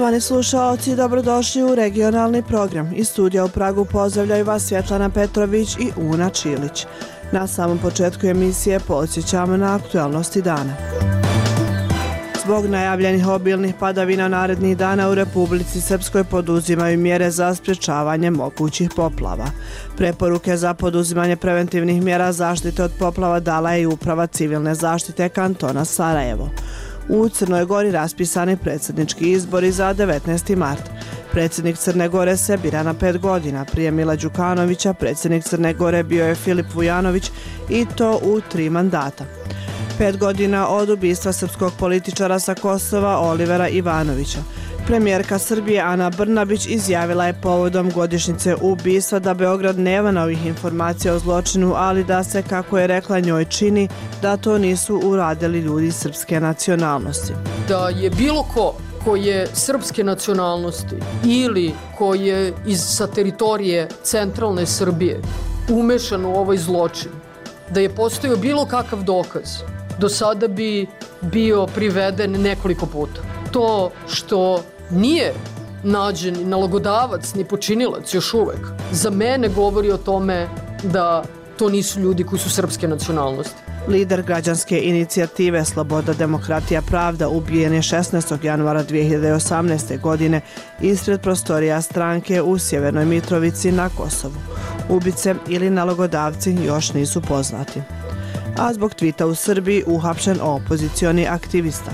Poštovani slušalci, dobrodošli u regionalni program. Iz studija u Pragu pozdravljaju vas Svjetlana Petrović i Una Čilić. Na samom početku emisije podsjećamo na aktualnosti dana. Zbog najavljenih obilnih padavina narednih dana u Republici Srpskoj poduzimaju mjere za sprječavanje mogućih poplava. Preporuke za poduzimanje preventivnih mjera zaštite od poplava dala je i Uprava civilne zaštite kantona Sarajevo. U Crnoj Gori raspisani predsjednički izbori za 19. mart. Predsjednik Crne Gore se bira na pet godina. Prije Mila Đukanovića predsjednik Crne Gore bio je Filip Vujanović i to u tri mandata. Pet godina od ubistva srpskog političara sa Kosova Olivera Ivanovića. Premijerka Srbije Ana Brnabić izjavila je povodom godišnjice ubistva da Beograd nema novih informacija o zločinu, ali da se, kako je rekla njoj, čini da to nisu uradili ljudi srpske nacionalnosti. Da je bilo ko ko je srpske nacionalnosti ili ko je iz, sa teritorije centralne Srbije umešan u ovaj zločin, da je postojao bilo kakav dokaz, do sada bi bio priveden nekoliko puta. To što nije nađen nalogodavac ni počinilac još uvek, za mene govori o tome da to nisu ljudi koji su srpske nacionalnosti. Lider građanske inicijative Sloboda, demokratija, pravda ubijen je 16. januara 2018. godine ispred prostorija stranke u Sjevernoj Mitrovici na Kosovu. Ubice ili nalogodavci još nisu poznati. A zbog tvita u Srbiji uhapšen opozicioni aktivista.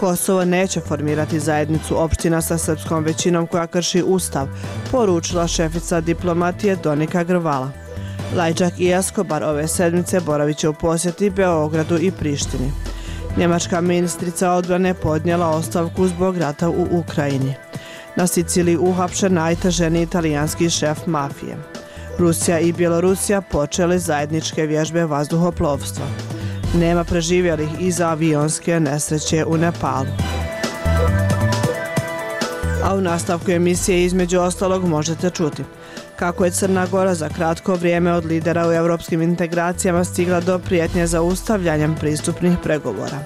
Kosovo neće formirati zajednicu opština sa srpskom većinom koja krši ustav, poručila šefica diplomatije Donika Grvala. Lajčak i Eskobar ove sedmice boravit će u posjeti Beogradu i Prištini. Njemačka ministrica odbrane podnijela ostavku zbog rata u Ukrajini. Na Siciliji uhapšen najtaženi italijanski šef mafije. Rusija i Bjelorusija počeli zajedničke vježbe vazduhoplovstva. Nema preživjelih iza avionske nesreće u Nepalu. A u nastavku emisije između ostalog možete čuti kako je Crna Gora za kratko vrijeme od lidera u europskim integracijama stigla do prijetnje za ustavljanjem pristupnih pregovora.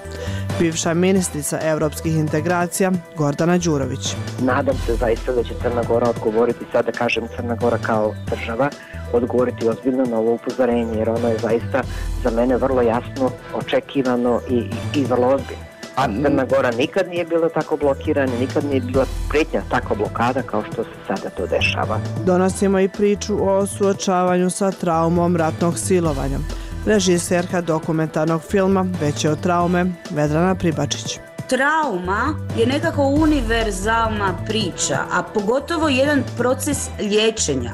Bivša ministrica europskih integracija Gordana Đurović. Nadam se zaista da će Crna Gora odgovoriti, sada kažem Crna Gora kao država, odgovoriti ozbiljno na ovo upozorenje, jer ono je zaista za mene vrlo jasno, očekivano i, i, i vrlo ozbiljno. A Crna Gora nikad nije bila tako blokirana, nikad nije bila pretnja tako blokada kao što se sada to dešava. Donosimo i priču o suočavanju sa traumom ratnog silovanja. Režiserka dokumentarnog filma Veće od traume Vedrana Pribačić. Trauma je nekako univerzalna priča, a pogotovo jedan proces liječenja.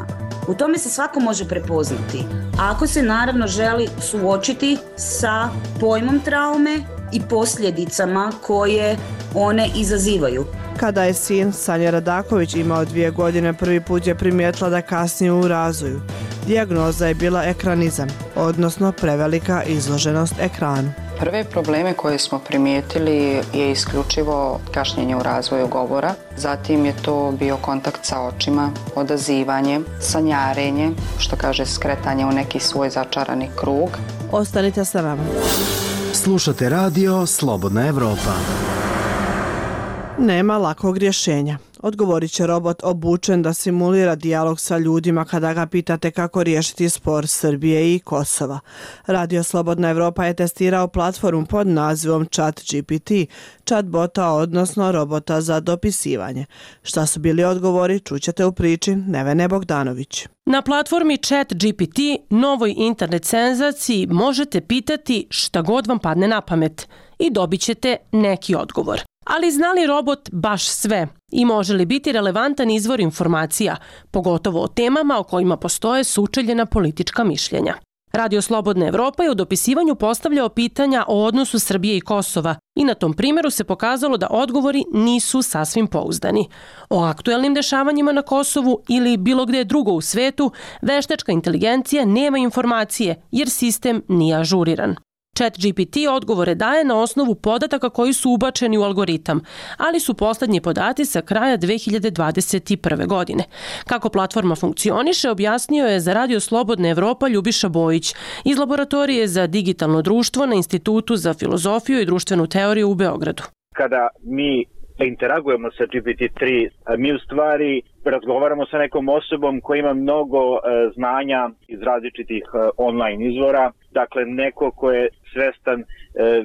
U tome se svako može prepoznati. Ako se naravno želi suočiti sa pojmom traume i posljedicama koje one izazivaju. Kada je sin Sanja Radaković imao dvije godine, prvi put je primijetila da kasnije u razvoju. Dijagnoza je bila ekranizam, odnosno prevelika izloženost ekranu. Prve probleme koje smo primijetili je isključivo kašnjenje u razvoju govora, zatim je to bio kontakt sa očima, odazivanje, sanjarenje, što kaže skretanje u neki svoj začarani krug. Ostanite sa nama. Slušate radio Slobodna Evropa. Nema lakog rješenja. Odgovorit će robot obučen da simulira dijalog sa ljudima kada ga pitate kako riješiti spor Srbije i Kosova. Radio Slobodna Evropa je testirao platformu pod nazivom Chat GPT, chatbota odnosno robota za dopisivanje. Šta su bili odgovori čućete u priči Nevene Bogdanović. Na platformi Chat GPT, novoj internet senzaciji, možete pitati šta god vam padne na pamet i dobit ćete neki odgovor. Ali zna li robot baš sve i može li biti relevantan izvor informacija, pogotovo o temama o kojima postoje sučeljena politička mišljenja? Radio Slobodna Evropa je u dopisivanju postavljao pitanja o odnosu Srbije i Kosova i na tom primjeru se pokazalo da odgovori nisu sasvim pouzdani. O aktuelnim dešavanjima na Kosovu ili bilo gde drugo u svetu, veštačka inteligencija nema informacije jer sistem nije ažuriran. Chat GPT odgovore daje na osnovu podataka koji su ubačeni u algoritam, ali su poslednji podati sa kraja 2021. godine. Kako platforma funkcioniše, objasnio je za Radio Slobodna Evropa Ljubiša Bojić iz Laboratorije za digitalno društvo na Institutu za filozofiju i društvenu teoriju u Beogradu. Kada mi interagujemo sa GPT-3. Mi u stvari razgovaramo sa nekom osobom koja ima mnogo e, znanja iz različitih e, online izvora, dakle neko ko je svestan e,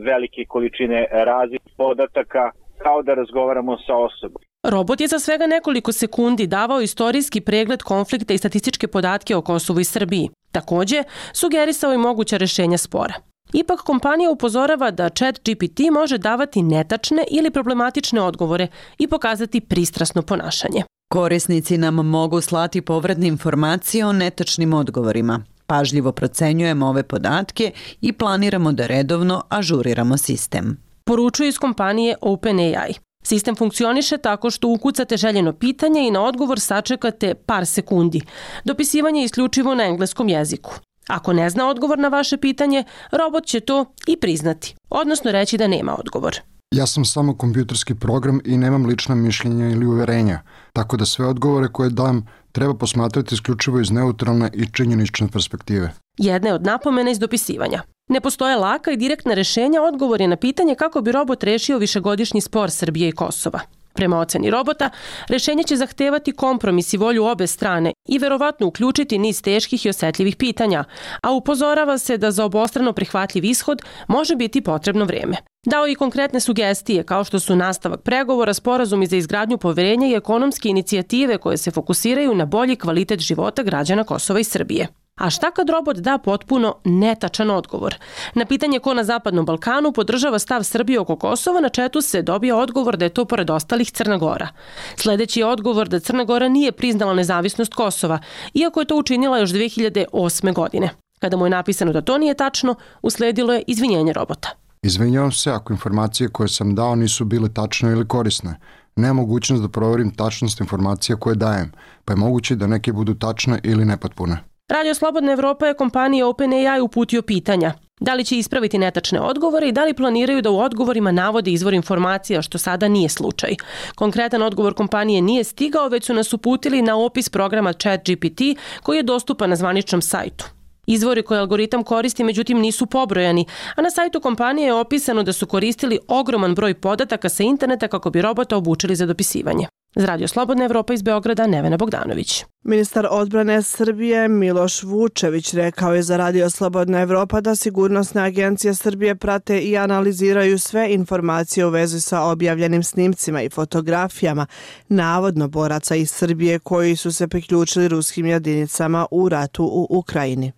velike količine različitih podataka, kao da razgovaramo sa osobom. Robot je za svega nekoliko sekundi davao istorijski pregled konflikta i statističke podatke o Kosovu i Srbiji. Takođe, sugerisao i moguća rešenja spora. Ipak kompanija upozorava da chat GPT može davati netačne ili problematične odgovore i pokazati pristrasno ponašanje. Korisnici nam mogu slati povratne informacije o netačnim odgovorima. Pažljivo procenjujemo ove podatke i planiramo da redovno ažuriramo sistem. Poručuje iz kompanije OpenAI. Sistem funkcioniše tako što ukucate željeno pitanje i na odgovor sačekate par sekundi. Dopisivanje je isključivo na engleskom jeziku. Ako ne zna odgovor na vaše pitanje, robot će to i priznati, odnosno reći da nema odgovor. Ja sam samo kompjuterski program i nemam lična mišljenja ili uverenja, tako da sve odgovore koje dam treba posmatrati isključivo iz neutralne i činjenične perspektive. Jedna je od napomena iz dopisivanja. Ne postoje laka i direktna rešenja, odgovor je na pitanje kako bi robot rešio višegodišnji spor Srbije i Kosova. Prema oceni robota, rešenje će zahtevati kompromis i volju obe strane i verovatno uključiti niz teških i osetljivih pitanja, a upozorava se da za obostrano prihvatljiv ishod može biti potrebno vreme. Dao i konkretne sugestije kao što su nastavak pregovora, sporazumi za izgradnju poverenja i ekonomske inicijative koje se fokusiraju na bolji kvalitet života građana Kosova i Srbije. A šta kad robot da potpuno netačan odgovor? Na pitanje ko na Zapadnom Balkanu podržava stav Srbije oko Kosova, na četu se dobija odgovor da je to pored ostalih Crna Gora. Sledeći je odgovor da Crna Gora nije priznala nezavisnost Kosova, iako je to učinila još 2008. godine. Kada mu je napisano da to nije tačno, usledilo je izvinjenje robota. Izvinjavam se ako informacije koje sam dao nisu bile tačne ili korisne. Nema mogućnost da proverim tačnost informacija koje dajem, pa je moguće da neke budu tačne ili nepotpune. Radio Slobodna Evropa je kompanija OpenAI uputio pitanja. Da li će ispraviti netačne odgovore i da li planiraju da u odgovorima navode izvor informacija, što sada nije slučaj. Konkretan odgovor kompanije nije stigao, već su nas uputili na opis programa ChatGPT koji je dostupan na zvaničnom sajtu. Izvori koje algoritam koristi međutim nisu pobrojani, a na sajtu kompanije je opisano da su koristili ogroman broj podataka sa interneta kako bi robota obučili za dopisivanje. Za Radio Slobodna Evropa iz Beograda Nevena Bogdanović. Ministar odbrane Srbije Miloš Vučević rekao je za Radio Slobodna Evropa da sigurnosne agencije Srbije prate i analiziraju sve informacije u vezi sa objavljenim snimcima i fotografijama navodno boraca iz Srbije koji su se priključili ruskim jedinicama u ratu u Ukrajini.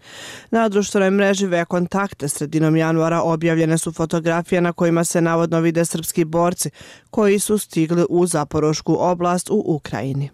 Na društvenoj mreži Ve kontakte sredinom januara objavljene su fotografije na kojima se navodno vide srpski borci koji su stigli u Zaporošku oblast u Ukrajini.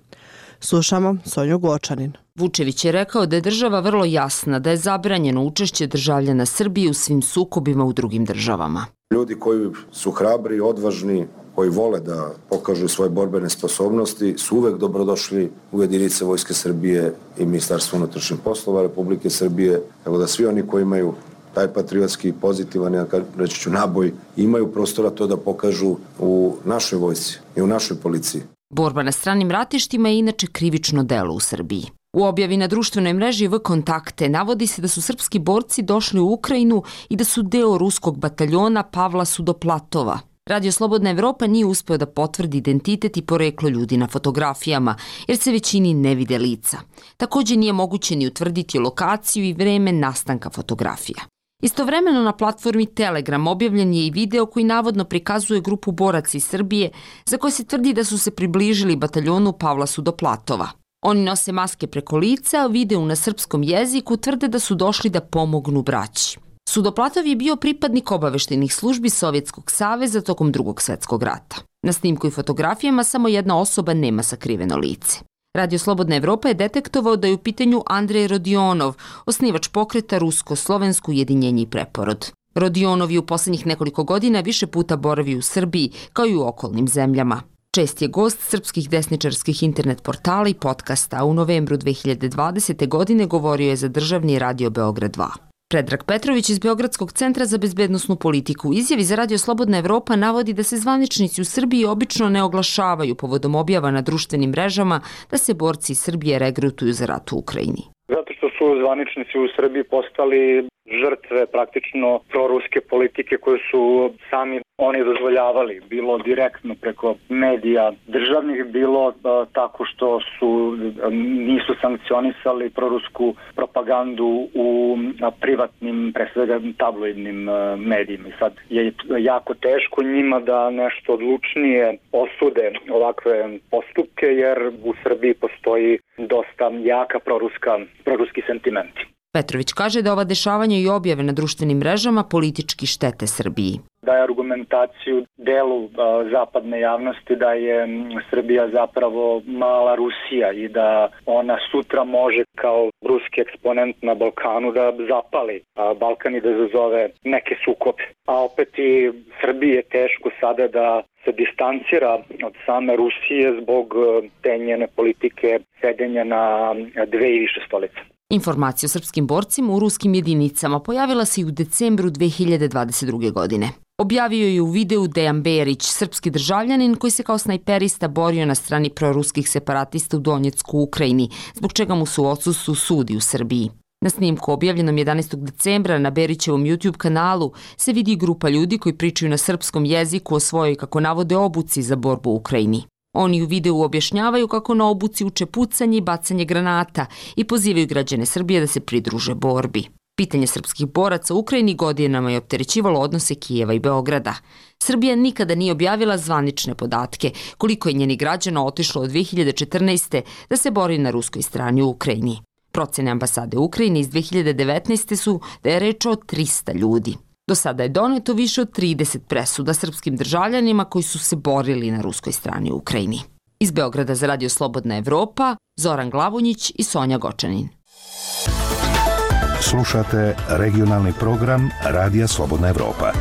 Slušamo Sonju Gočanin. Vučević je rekao da je država vrlo jasna da je zabranjeno učešće državljana Srbije u svim sukobima u drugim državama. Ljudi koji su hrabri, odvažni, koji vole da pokažu svoje borbene sposobnosti su uvek dobrodošli u jedinice Vojske Srbije i Ministarstvo unutrašnjih poslova Republike Srbije, tako da svi oni koji imaju taj patriotski pozitivan, ja reći ću naboj, imaju prostora to da pokažu u našoj vojci i u našoj policiji. Borba na stranim ratištima je inače krivično delo u Srbiji. U objavi na društvenoj mreži V kontakte navodi se da su srpski borci došli u Ukrajinu i da su deo ruskog bataljona Pavla Sudoplatova. Radio Slobodna Evropa nije uspeo da potvrdi identitet i poreklo ljudi na fotografijama, jer se većini ne vide lica. Takođe nije moguće ni utvrditi lokaciju i vreme nastanka fotografija. Istovremeno na platformi Telegram objavljen je i video koji navodno prikazuje grupu boraca iz Srbije za koje se tvrdi da su se približili bataljonu Pavla Sudoplatova. Oni nose maske preko lica, a video na srpskom jeziku tvrde da su došli da pomognu braći. Sudoplatov je bio pripadnik obaveštenih službi Sovjetskog saveza tokom drugog svetskog rata. Na snimku i fotografijama samo jedna osoba nema sakriveno lice. Radio Slobodna Evropa je detektovao da je u pitanju Andrej Rodionov, osnivač pokreta Rusko-Slovensko ujedinjenje i preporod. Rodionov je u poslednjih nekoliko godina više puta boravio u Srbiji, kao i u okolnim zemljama. Čest je gost srpskih desničarskih internet portala i podcasta, u novembru 2020. godine govorio je za državni radio Beograd 2. Predrag Petrović iz Beogradskog centra za bezbednostnu politiku izjavi za Radio Slobodna Evropa navodi da se zvaničnici u Srbiji obično ne oglašavaju povodom objava na društvenim mrežama da se borci iz Srbije regrutuju za rat u Ukrajini. Zato što su zvaničnici u Srbiji postali žrtve praktično proruske politike koje su sami oni dozvoljavali, bilo direktno preko medija državnih, bilo a, tako što su a, nisu sankcionisali prorusku propagandu u privatnim, pre svega tabloidnim a, medijima. Sad je jako teško njima da nešto odlučnije osude ovakve postupke, jer u Srbiji postoji dosta jaka proruska, proruski sentimenti. Petrović kaže da ova dešavanja i objave na društvenim mrežama politički štete Srbiji. Daje argumentaciju delu a, zapadne javnosti da je Srbija zapravo mala Rusija i da ona sutra može kao ruski eksponent na Balkanu da zapali Balkan i da zazove neke sukobe. A opet i Srbiji je teško sada da se distancira od same Rusije zbog te njene politike sedenja na dve i više stolice. Informacija o srpskim borcima u ruskim jedinicama pojavila se i u decembru 2022. godine. Objavio je u videu Dejan Berić, srpski državljanin koji se kao snajperista borio na strani proruskih separatista u Donjecku u Ukrajini, zbog čega mu su u odsustvu sudi u Srbiji. Na snimku objavljenom 11. decembra na Berićevom YouTube kanalu se vidi grupa ljudi koji pričaju na srpskom jeziku o svojoj, kako navode, obuci za borbu u Ukrajini. Oni u videu objašnjavaju kako na obuci uče pucanje i bacanje granata i pozivaju građane Srbije da se pridruže borbi. Pitanje srpskih boraca u Ukrajini godinama je opterećivalo odnose Kijeva i Beograda. Srbija nikada nije objavila zvanične podatke koliko je njeni građana otišlo od 2014. da se bori na ruskoj strani u Ukrajini. Procene ambasade Ukrajine iz 2019. su da je reč o 300 ljudi. Do sada je doneto više od 30 presuda srpskim državljanima koji su se borili na ruskoj strani u Ukrajini. Iz Beograda za Radio Slobodna Evropa, Zoran Glavonjić i Sonja Gočanin. Slušate regionalni program Radija Slobodna Evropa.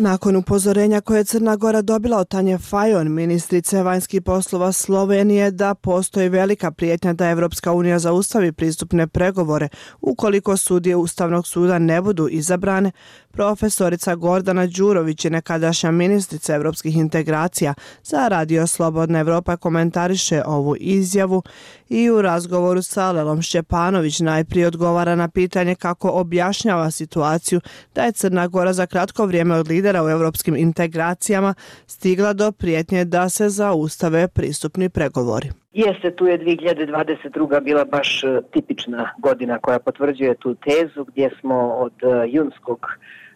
Nakon upozorenja koje je Crna Gora dobila od Tanje Fajon, ministrice vanjskih poslova Slovenije, da postoji velika prijetnja da Evropska unija zaustavi pristupne pregovore ukoliko sudije Ustavnog suda ne budu izabrane, profesorica Gordana Đurović je nekadašnja ministrica evropskih integracija za Radio Slobodna Evropa komentariše ovu izjavu i u razgovoru sa Lelom Šćepanović najprije odgovara na pitanje kako objašnjava situaciju da je Crna Gora za kratko vrijeme od lidera u evropskim integracijama stigla do prijetnje da se zaustave pristupni pregovori. Jeste, tu je 2022. bila baš tipična godina koja potvrđuje tu tezu gdje smo od junskog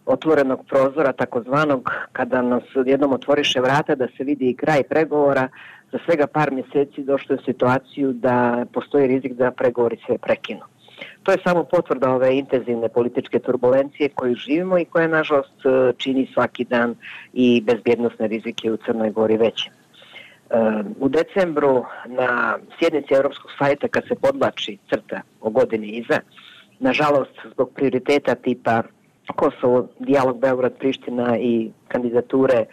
otvorenog prozora takozvanog kada nas jednom otvoriše vrata da se vidi i kraj pregovora za svega par mjeseci došlo je u situaciju da postoji rizik da pregovori se prekinu. To je samo potvrda ove intenzivne političke turbulencije koju živimo i koja nažalost čini svaki dan i bezbjednostne rizike u Crnoj Gori veće. U decembru na sjednici Europskog sajta kad se podlači crta o godini iza, nažalost zbog prioriteta tipa Kosovo, dijalog Beograd-Priština i kandidature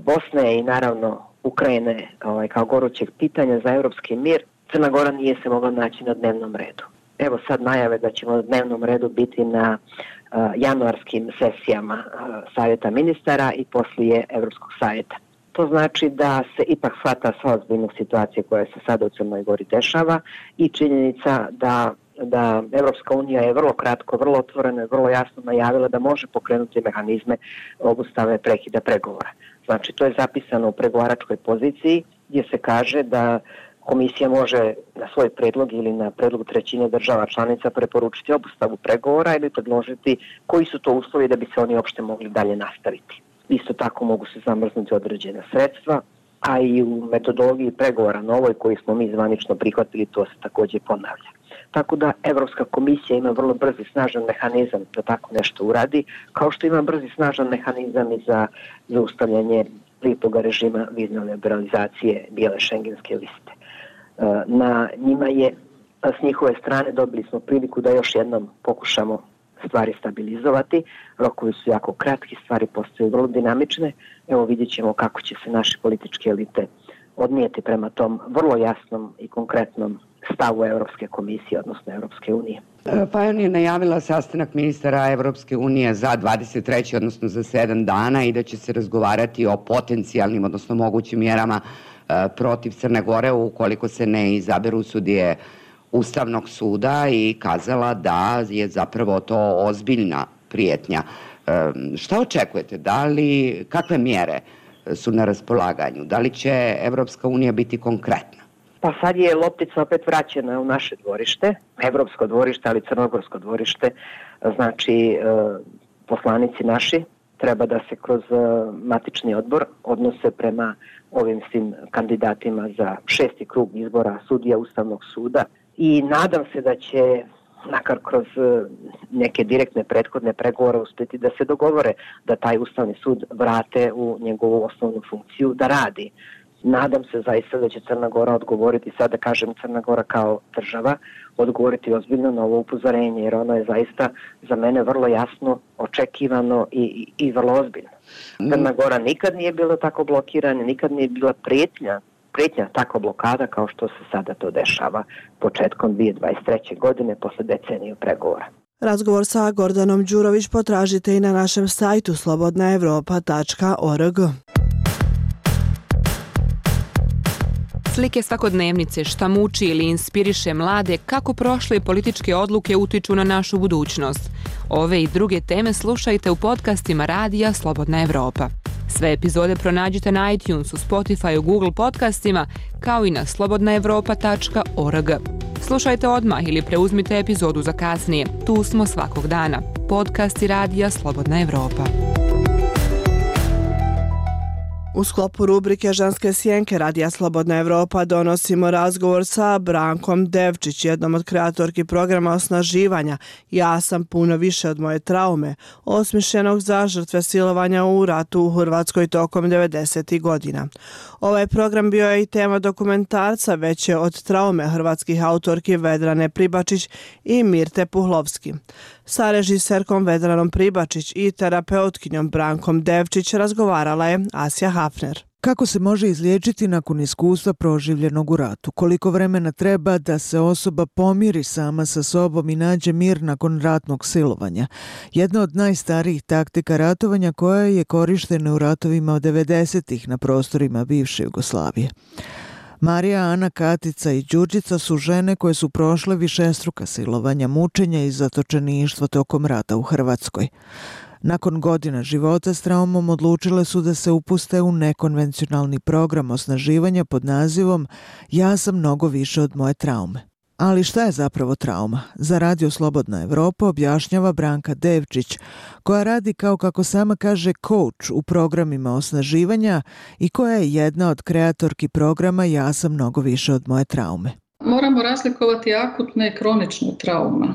Bosne i naravno Ukrajine ovaj, kao gorućeg pitanja za evropski mir, Crna Gora nije se mogla naći na dnevnom redu. Evo sad najave da ćemo na dnevnom redu biti na uh, januarskim sesijama uh, Savjeta ministara i poslije Evropskog savjeta. To znači da se ipak shvata sva ozbiljnog situacije koja se sada u Crnoj Gori dešava i činjenica da da Evropska unija je vrlo kratko, vrlo otvoreno i vrlo jasno najavila da može pokrenuti mehanizme obustave prekida pregovora. Znači, to je zapisano u pregovaračkoj poziciji gdje se kaže da komisija može na svoj predlog ili na predlog trećine država članica preporučiti obustavu pregovora ili predložiti koji su to uslovi da bi se oni uopšte mogli dalje nastaviti. Isto tako mogu se zamrznuti određena sredstva, a i u metodologiji pregovora novoj koji smo mi zvanično prihvatili to se takođe ponavlja. Tako da Evropska komisija ima vrlo brzi snažan mehanizam da tako nešto uradi, kao što ima brzi snažan mehanizam i za zaustavljanje lijepog režima vizne liberalizacije bijele šengenske liste. Na njima je s njihove strane dobili smo priliku da još jednom pokušamo stvari stabilizovati. Rokovi su jako kratki, stvari postaju vrlo dinamične. Evo vidjet ćemo kako će se naše političke elite odnijeti prema tom vrlo jasnom i konkretnom stavu Evropske komisije, odnosno Evropske unije. Fajon je najavila sastanak ministara Evropske unije za 23. odnosno za 7 dana i da će se razgovarati o potencijalnim, odnosno mogućim mjerama protiv Crne Gore ukoliko se ne izaberu sudije Ustavnog suda i kazala da je zapravo to ozbiljna prijetnja. E, šta očekujete? Da li, kakve mjere su na raspolaganju? Da li će Evropska unija biti konkretna? Pa sad je loptica opet vraćena u naše dvorište, evropsko dvorište, ali crnogorsko dvorište. Znači, e, poslanici naši treba da se kroz e, matični odbor odnose prema ovim svim kandidatima za šesti krug izbora sudija Ustavnog suda i nadam se da će makar kroz e, neke direktne prethodne pregovore uspeti da se dogovore da taj Ustavni sud vrate u njegovu osnovnu funkciju da radi. Nadam se zaista da će Crna Gora odgovoriti, sada kažem Crna Gora kao država, odgovoriti ozbiljno na ovo upozorenje, jer ono je zaista za mene vrlo jasno, očekivano i, i, i vrlo ozbiljno. Crna Gora nikad nije bila tako blokirana, nikad nije bila prijetnja pretnja takva blokada kao što se sada to dešava početkom 2023. godine posle deceniju pregovora. Razgovor sa Gordanom Đurović potražite i na našem sajtu slobodnaevropa.org. Slike svakodnevnice šta muči ili inspiriše mlade kako prošle političke odluke utiču na našu budućnost. Ove i druge teme slušajte u podcastima Radija Slobodna Evropa. Sve epizode pronađite na iTunesu, Spotify, Google podcastima, kao i na slobodnaevropa.org. Slušajte odmah ili preuzmite epizodu za kasnije. Tu smo svakog dana. Podcast i radija Slobodna Evropa. U sklopu rubrike Ženske sjenke Radija Slobodna Evropa donosimo razgovor sa Brankom Devčić, jednom od kreatorki programa osnaživanja Ja sam puno više od moje traume, osmišljenog za žrtve silovanja u ratu u Hrvatskoj tokom 90. godina. Ovaj program bio je i tema dokumentarca veće od traume hrvatskih autorki Vedrane Pribačić i Mirte Puhlovski. Sa režiserkom Vedranom Pribačić i terapeutkinjom Brankom Devčić razgovarala je Asja Hafner. Kako se može izliječiti nakon iskustva proživljenog u ratu? Koliko vremena treba da se osoba pomiri sama sa sobom i nađe mir nakon ratnog silovanja? Jedna od najstarijih taktika ratovanja koja je korištena u ratovima od 90-ih na prostorima bivše Jugoslavije. Marija, Ana, Katica i Đurđica su žene koje su prošle višestruka silovanja, mučenja i zatočeništvo tokom rata u Hrvatskoj. Nakon godina života s traumom odlučile su da se upuste u nekonvencionalni program osnaživanja pod nazivom Ja sam mnogo više od moje traume. Ali šta je zapravo trauma? Za Radio Slobodna Evropa objašnjava Branka Devčić, koja radi kao kako sama kaže coach u programima osnaživanja i koja je jedna od kreatorki programa Ja sam mnogo više od moje traume. Moramo razlikovati akutne i kronične traume.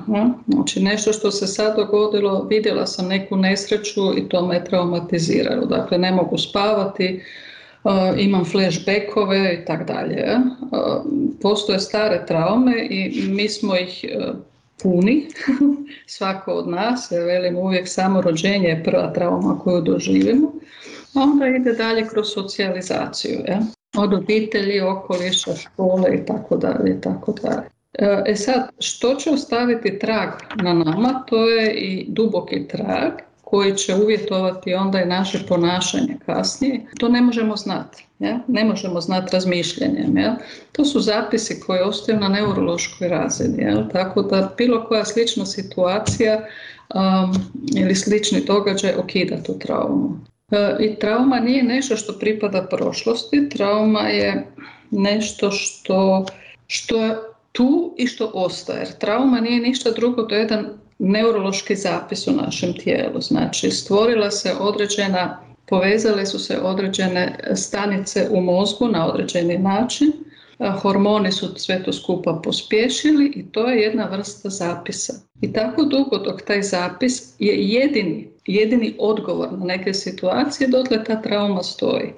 Znači nešto što se sad dogodilo, vidjela sam neku nesreću i to me traumatiziralo. Dakle, ne mogu spavati, imam flashbackove i tak dalje. Postoje stare traume i mi smo ih puni, svako od nas, ja velim uvijek samo rođenje je prva trauma koju doživimo, a onda ide dalje kroz socijalizaciju, ja? od obitelji, okoliša, škole i tako dalje i tako dalje. E sad, što će ostaviti trag na nama, to je i duboki trag koji će uvjetovati onda i naše ponašanje kasnije, to ne možemo znati. Ja? Ne možemo znati razmišljanjem. Ja? To su zapisi koji ostaju na neurološkoj razini. Ja? Tako da bilo koja slična situacija um, ili slični događaj okida tu traumu. E, I trauma nije nešto što pripada prošlosti, trauma je nešto što, što je tu i što ostaje. Trauma nije ništa drugo, je jedan neurološki zapis u našem tijelu. Znači stvorila se određena, povezale su se određene stanice u mozgu na određeni način, hormoni su sve to skupa pospješili i to je jedna vrsta zapisa. I tako dugo dok taj zapis je jedini, jedini odgovor na neke situacije, dotle ta trauma stoji.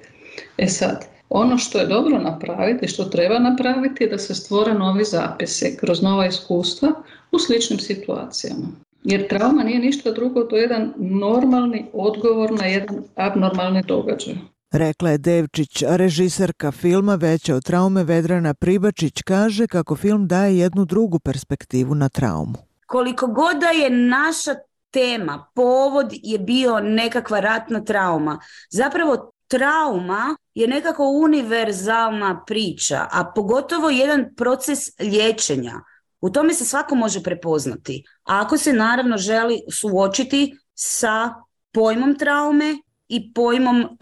E sad, ono što je dobro napraviti, što treba napraviti je da se stvore novi zapisi kroz nova iskustva u sličnim situacijama. Jer trauma nije ništa drugo, to je jedan normalni odgovor na jedan abnormalni događaj. Rekla je Devčić, režiserka filma Veća od traume Vedrana Pribačić kaže kako film daje jednu drugu perspektivu na traumu. Koliko god da je naša tema, povod je bio nekakva ratna trauma, zapravo trauma je nekako univerzalna priča, a pogotovo jedan proces liječenja U tome se svako može prepoznati. Ako se naravno želi suočiti sa pojmom traume i pojmom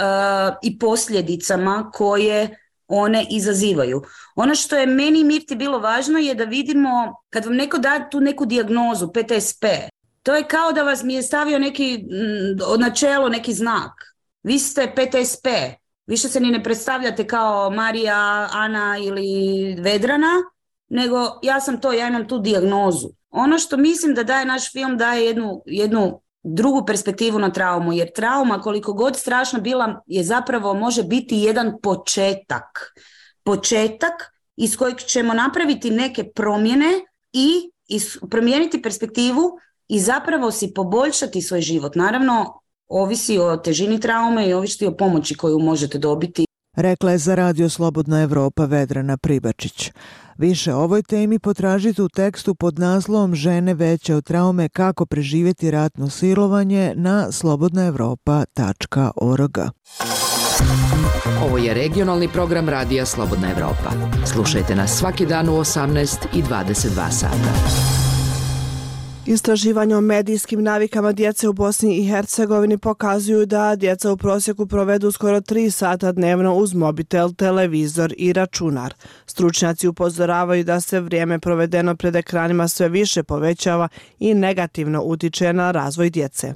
i posljedicama koje one izazivaju. Ono što je meni Mirti bilo važno je da vidimo kad vam neko da tu neku dijagnozu PTSP, to je kao da vas mi je stavio neki od načelo neki znak. Vi ste PTSP, više se ni ne predstavljate kao Marija, Ana ili Vedrana, nego ja sam to, ja imam tu dijagnozu. Ono što mislim da daje naš film daje jednu, jednu drugu perspektivu na traumu, jer trauma koliko god strašno bila je zapravo može biti jedan početak. Početak iz kojeg ćemo napraviti neke promjene i promijeniti perspektivu i zapravo si poboljšati svoj život. Naravno, ovisi o težini traume i ovisi o pomoći koju možete dobiti. Rekla je za Radio Slobodna Evropa Vedrana Pribačić. Više o ovoj temi potražite u tekstu pod naslovom Žene veće od traume kako preživjeti ratno silovanje na slobodnaevropa.org. Ovo je regionalni program Radija Slobodna Evropa. Slušajte nas svaki dan u 18 i 22 sata. Istraživanje o medijskim navikama djece u Bosni i Hercegovini pokazuju da djeca u prosjeku provedu skoro 3 sata dnevno uz mobitel, televizor i računar. Stručnjaci upozoravaju da se vrijeme provedeno pred ekranima sve više povećava i negativno utiče na razvoj djece.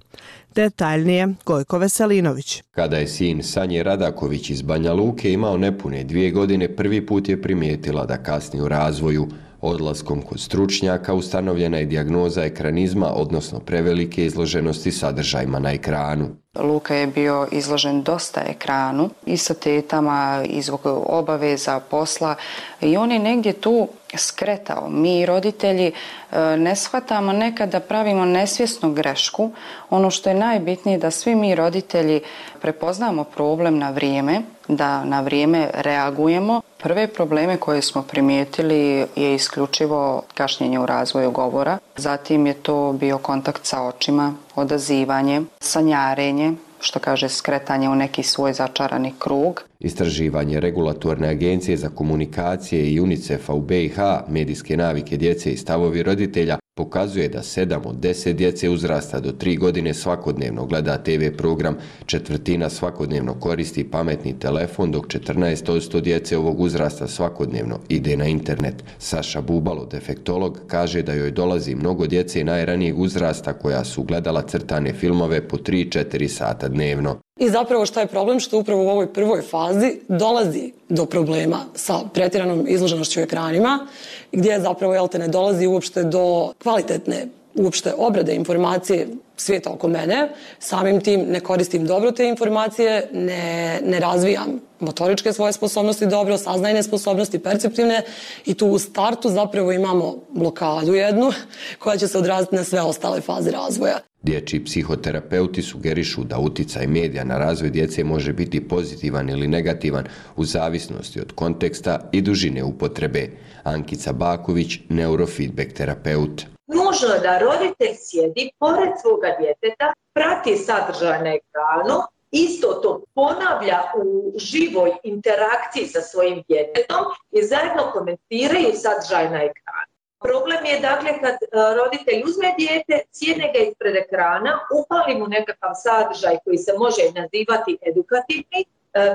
Detaljnije, Gojko Veselinović. Kada je sin Sanje Radaković iz Banja Luke imao nepune dvije godine, prvi put je primijetila da kasni u razvoju, Odlaskom kod stručnjaka ustanovljena je dijagnoza ekranizma, odnosno prevelike izloženosti sadržajima na ekranu. Luka je bio izložen dosta ekranu i sa tetama, i zbog obaveza, posla i on je negdje tu skretao. Mi roditelji e, ne shvatamo nekada pravimo nesvjesnu grešku. Ono što je najbitnije da svi mi roditelji prepoznamo problem na vrijeme, da na vrijeme reagujemo. Prve probleme koje smo primijetili je isključivo kašnjenje u razvoju govora. Zatim je to bio kontakt sa očima, odazivanje, sanjarenje, što kaže skretanje u neki svoj začarani krug. Istraživanje regulatorne agencije za komunikacije i UNICEF-a u BiH, medijske navike djece i stavovi roditelja pokazuje da 7 od 10 djece uzrasta do 3 godine svakodnevno gleda TV program, četvrtina svakodnevno koristi pametni telefon, dok 14% djece ovog uzrasta svakodnevno ide na internet. Saša Bubalo, defektolog, kaže da joj dolazi mnogo djece najranijeg uzrasta koja su gledala crtane filmove po 3-4 sata dnevno. I zapravo šta je problem? Što upravo u ovoj prvoj fazi dolazi do problema sa pretjeranom izloženošću ekranima, gdje zapravo jel te ne dolazi uopšte do kvalitetne uopšte obrade informacije svijeta oko mene, samim tim ne koristim dobro te informacije, ne, ne razvijam motoričke svoje sposobnosti dobro, saznajne sposobnosti, perceptivne i tu u startu zapravo imamo blokadu jednu koja će se odraziti na sve ostale faze razvoja. Dječji psihoterapeuti sugerišu da uticaj medija na razvoj djece može biti pozitivan ili negativan u zavisnosti od konteksta i dužine upotrebe. Ankica Baković, neurofeedback terapeut. Nužno da roditelj sjedi pored svoga djeteta, prati sadržaj na ekranu, isto to ponavlja u živoj interakciji sa svojim djetetom i zajedno komentiraju sadržaj na ekranu. Problem je dakle kad e, roditelj uzme dijete, sjedne ga ispred ekrana, upali mu nekakav sadržaj koji se može nazivati edukativni, e,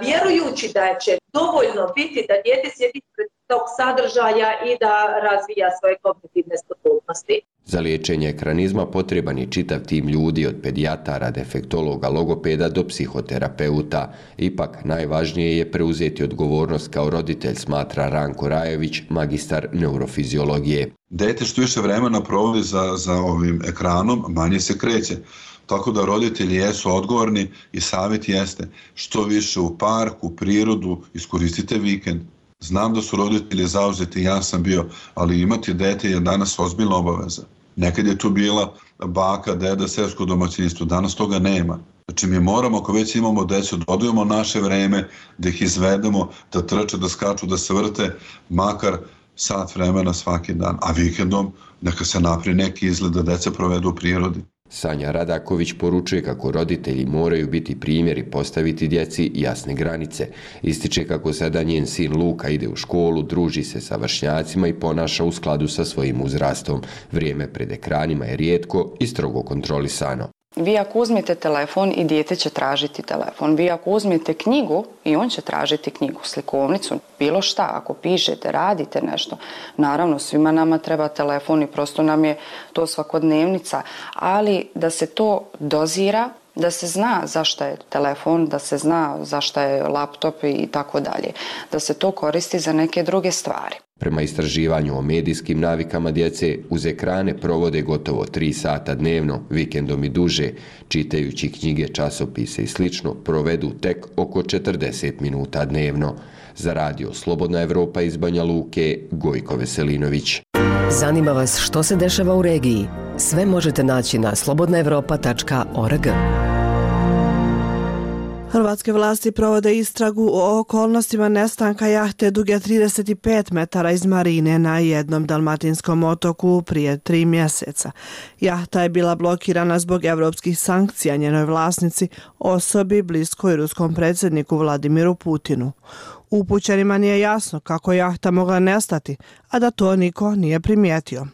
vjerujući da će dovoljno biti da dijete sjedi ispred tog sadržaja i da razvija svoje kognitivne sposobnosti. Za liječenje ekranizma potreban je čitav tim ljudi od pedijatara, defektologa, logopeda do psihoterapeuta. Ipak najvažnije je preuzeti odgovornost kao roditelj, smatra Ranko Rajević, magistar neurofiziologije. Dete što više vremena provodi za, za ovim ekranom, manje se kreće. Tako da roditelji jesu odgovorni i savjet jeste što više u parku, u prirodu, iskoristite vikend. Znam da su roditelji zauzeti, ja sam bio, ali imati dete je danas ozbiljna obaveza. Nekad je tu bila baka, deda, sesko domaćinstvo, danas toga nema. Znači mi moramo, ako već imamo decu, da odujemo naše vreme, da ih izvedemo, da trče, da skaču, da se vrte, makar sat vremena svaki dan, a vikendom neka se napri neki izgled da deca provedu u prirodi. Sanja Radaković poručuje kako roditelji moraju biti primjeri postaviti djeci jasne granice. Ističe kako sada njen sin Luka ide u školu, druži se sa vršnjacima i ponaša u skladu sa svojim uzrastom. Vrijeme pred ekranima je rijetko i strogo kontrolisano. Vi ako uzmete telefon i dijete će tražiti telefon. Vi ako uzmete knjigu i on će tražiti knjigu, slikovnicu, bilo šta. Ako pišete, radite nešto. Naravno, svima nama treba telefon i prosto nam je to svakodnevnica. Ali da se to dozira, da se zna zašto je telefon, da se zna zašto je laptop i tako dalje. Da se to koristi za neke druge stvari. Prema istraživanju o medijskim navikama djece, uz ekrane provode gotovo 3 sata dnevno, vikendom i duže, čitajući knjige, časopise i slično, provedu tek oko 40 minuta dnevno. Za radio Slobodna Evropa iz Banja Luke, Gojko Veselinović. Zanima vas što se dešava u regiji? Sve možete naći na slobodnaevropa.org. Hrvatske vlasti provode istragu o okolnostima nestanka jahte duge 35 metara iz marine na jednom dalmatinskom otoku prije tri mjeseca. Jahta je bila blokirana zbog evropskih sankcija njenoj vlasnici, osobi bliskoj ruskom predsjedniku Vladimiru Putinu. Upućenima nije jasno kako jahta mogla nestati, a da to niko nije primijetio.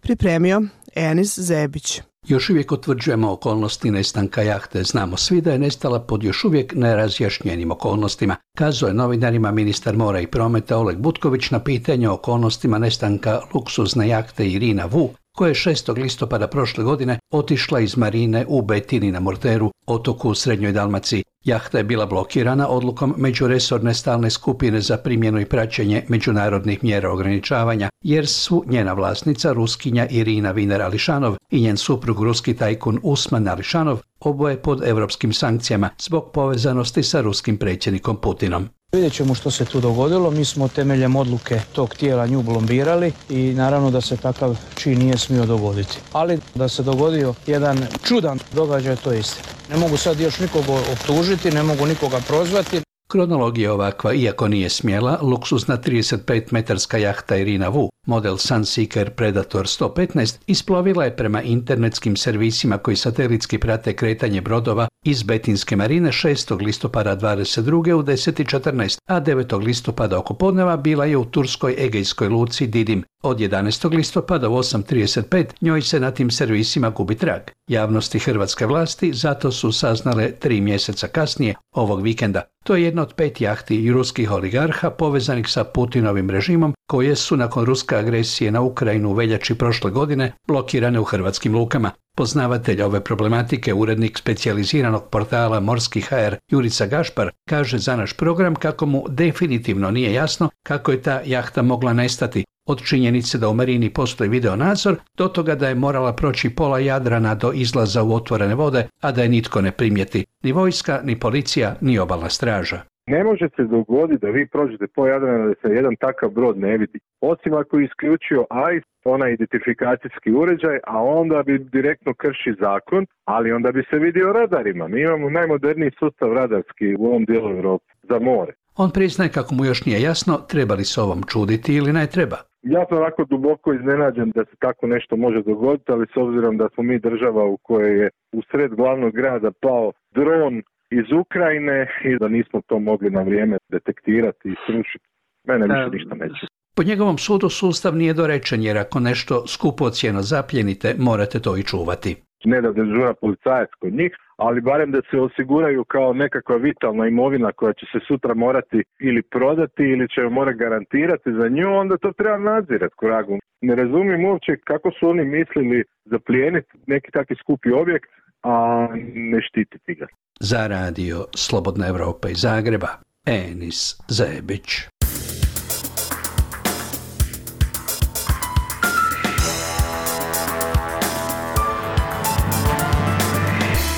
Pripremio Enis Zebić. Još uvijek utvrđujemo okolnosti nestanka jahte. Znamo svi da je nestala pod još uvijek nerazjašnjenim okolnostima. Kazao je novinarima ministar mora i prometa Oleg Butković na pitanje o okolnostima nestanka luksuzne jahte Irina Vu, koja je 6. listopada prošle godine otišla iz marine u Betini na Morteru, otoku u Srednjoj Dalmaciji. Jahta je bila blokirana odlukom međuresorne stalne skupine za primjenu i praćenje međunarodnih mjera ograničavanja, jer su njena vlasnica Ruskinja Irina Viner Ališanov i njen suprug ruski tajkun Usman Ališanov oboje pod europskim sankcijama zbog povezanosti sa ruskim predsjednikom Putinom. Vidjet ćemo što se tu dogodilo. Mi smo temeljem odluke tog tijela nju blombirali i naravno da se takav čin nije smio dogoditi. Ali da se dogodio jedan čudan događaj, to je istina. Ne mogu sad još nikoga optužiti, ne mogu nikoga prozvati. Kronologija ovakva, iako nije smjela, luksuzna 35-metarska jahta Irina Vu, model Sunseeker Predator 115, isplovila je prema internetskim servisima koji satelitski prate kretanje brodova iz Betinske marine 6. listopada 22. u 10.14, a 9. listopada oko podneva bila je u turskoj egejskoj luci Didim. Od 11. listopada u 8.35 njoj se na tim servisima gubi trag. Javnosti hrvatske vlasti zato su saznale tri mjeseca kasnije ovog vikenda. To je jedna od pet jahti ruskih oligarha povezanih sa Putinovim režimom koje su nakon ruske agresije na Ukrajinu u veljači prošle godine blokirane u hrvatskim lukama. Poznavatelj ove problematike, urednik specijaliziranog portala Morski HR Jurica Gašpar, kaže za naš program kako mu definitivno nije jasno kako je ta jahta mogla nestati, od činjenice da u marini postoji video nadzor do toga da je morala proći pola Jadrana do izlaza u otvorene vode, a da je nitko ne primijeti. Ni vojska, ni policija, ni obalna straža. Ne može se dogoditi da vi prođete po Jadranu da se jedan takav brod ne vidi. Osim ako je isključio AIS, onaj identifikacijski uređaj, a onda bi direktno krši zakon, ali onda bi se vidio radarima. Mi imamo najmoderniji sustav radarski u ovom dijelu Europe za more. On priznaje kako mu još nije jasno treba li se ovom čuditi ili ne treba. Ja sam ovako duboko iznenađen da se tako nešto može dogoditi, ali s obzirom da smo mi država u kojoj je u sred glavnog grada pao dron iz Ukrajine i da nismo to mogli na vrijeme detektirati i srušiti, mene više ništa neće. Po njegovom sudu sustav nije dorečen jer ako nešto skupo cijeno zapljenite, morate to i čuvati. Ne da dežura policajac kod njih, ali barem da se osiguraju kao nekakva vitalna imovina koja će se sutra morati ili prodati ili će morati garantirati za nju, onda to treba nadzirati koragu. Ne razumijem uopće kako su oni mislili zaplijeniti neki takvi skupi objekt, a ne štititi ga. Za radio Slobodna Evropa iz Zagreba, Enis Zebić.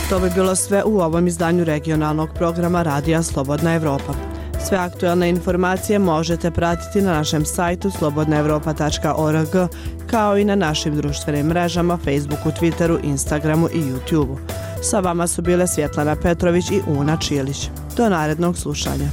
To bi bilo sve u ovom izdanju regionalnog programa Radija Slobodna Evropa. Sve aktualne informacije možete pratiti na našem sajtu slobodnaevropa.org kao i na našim društvenim mrežama Facebooku, Twitteru, Instagramu i YouTubeu. Sa vama su bile Svjetlana Petrović i Una Čilić. Do narednog slušanja.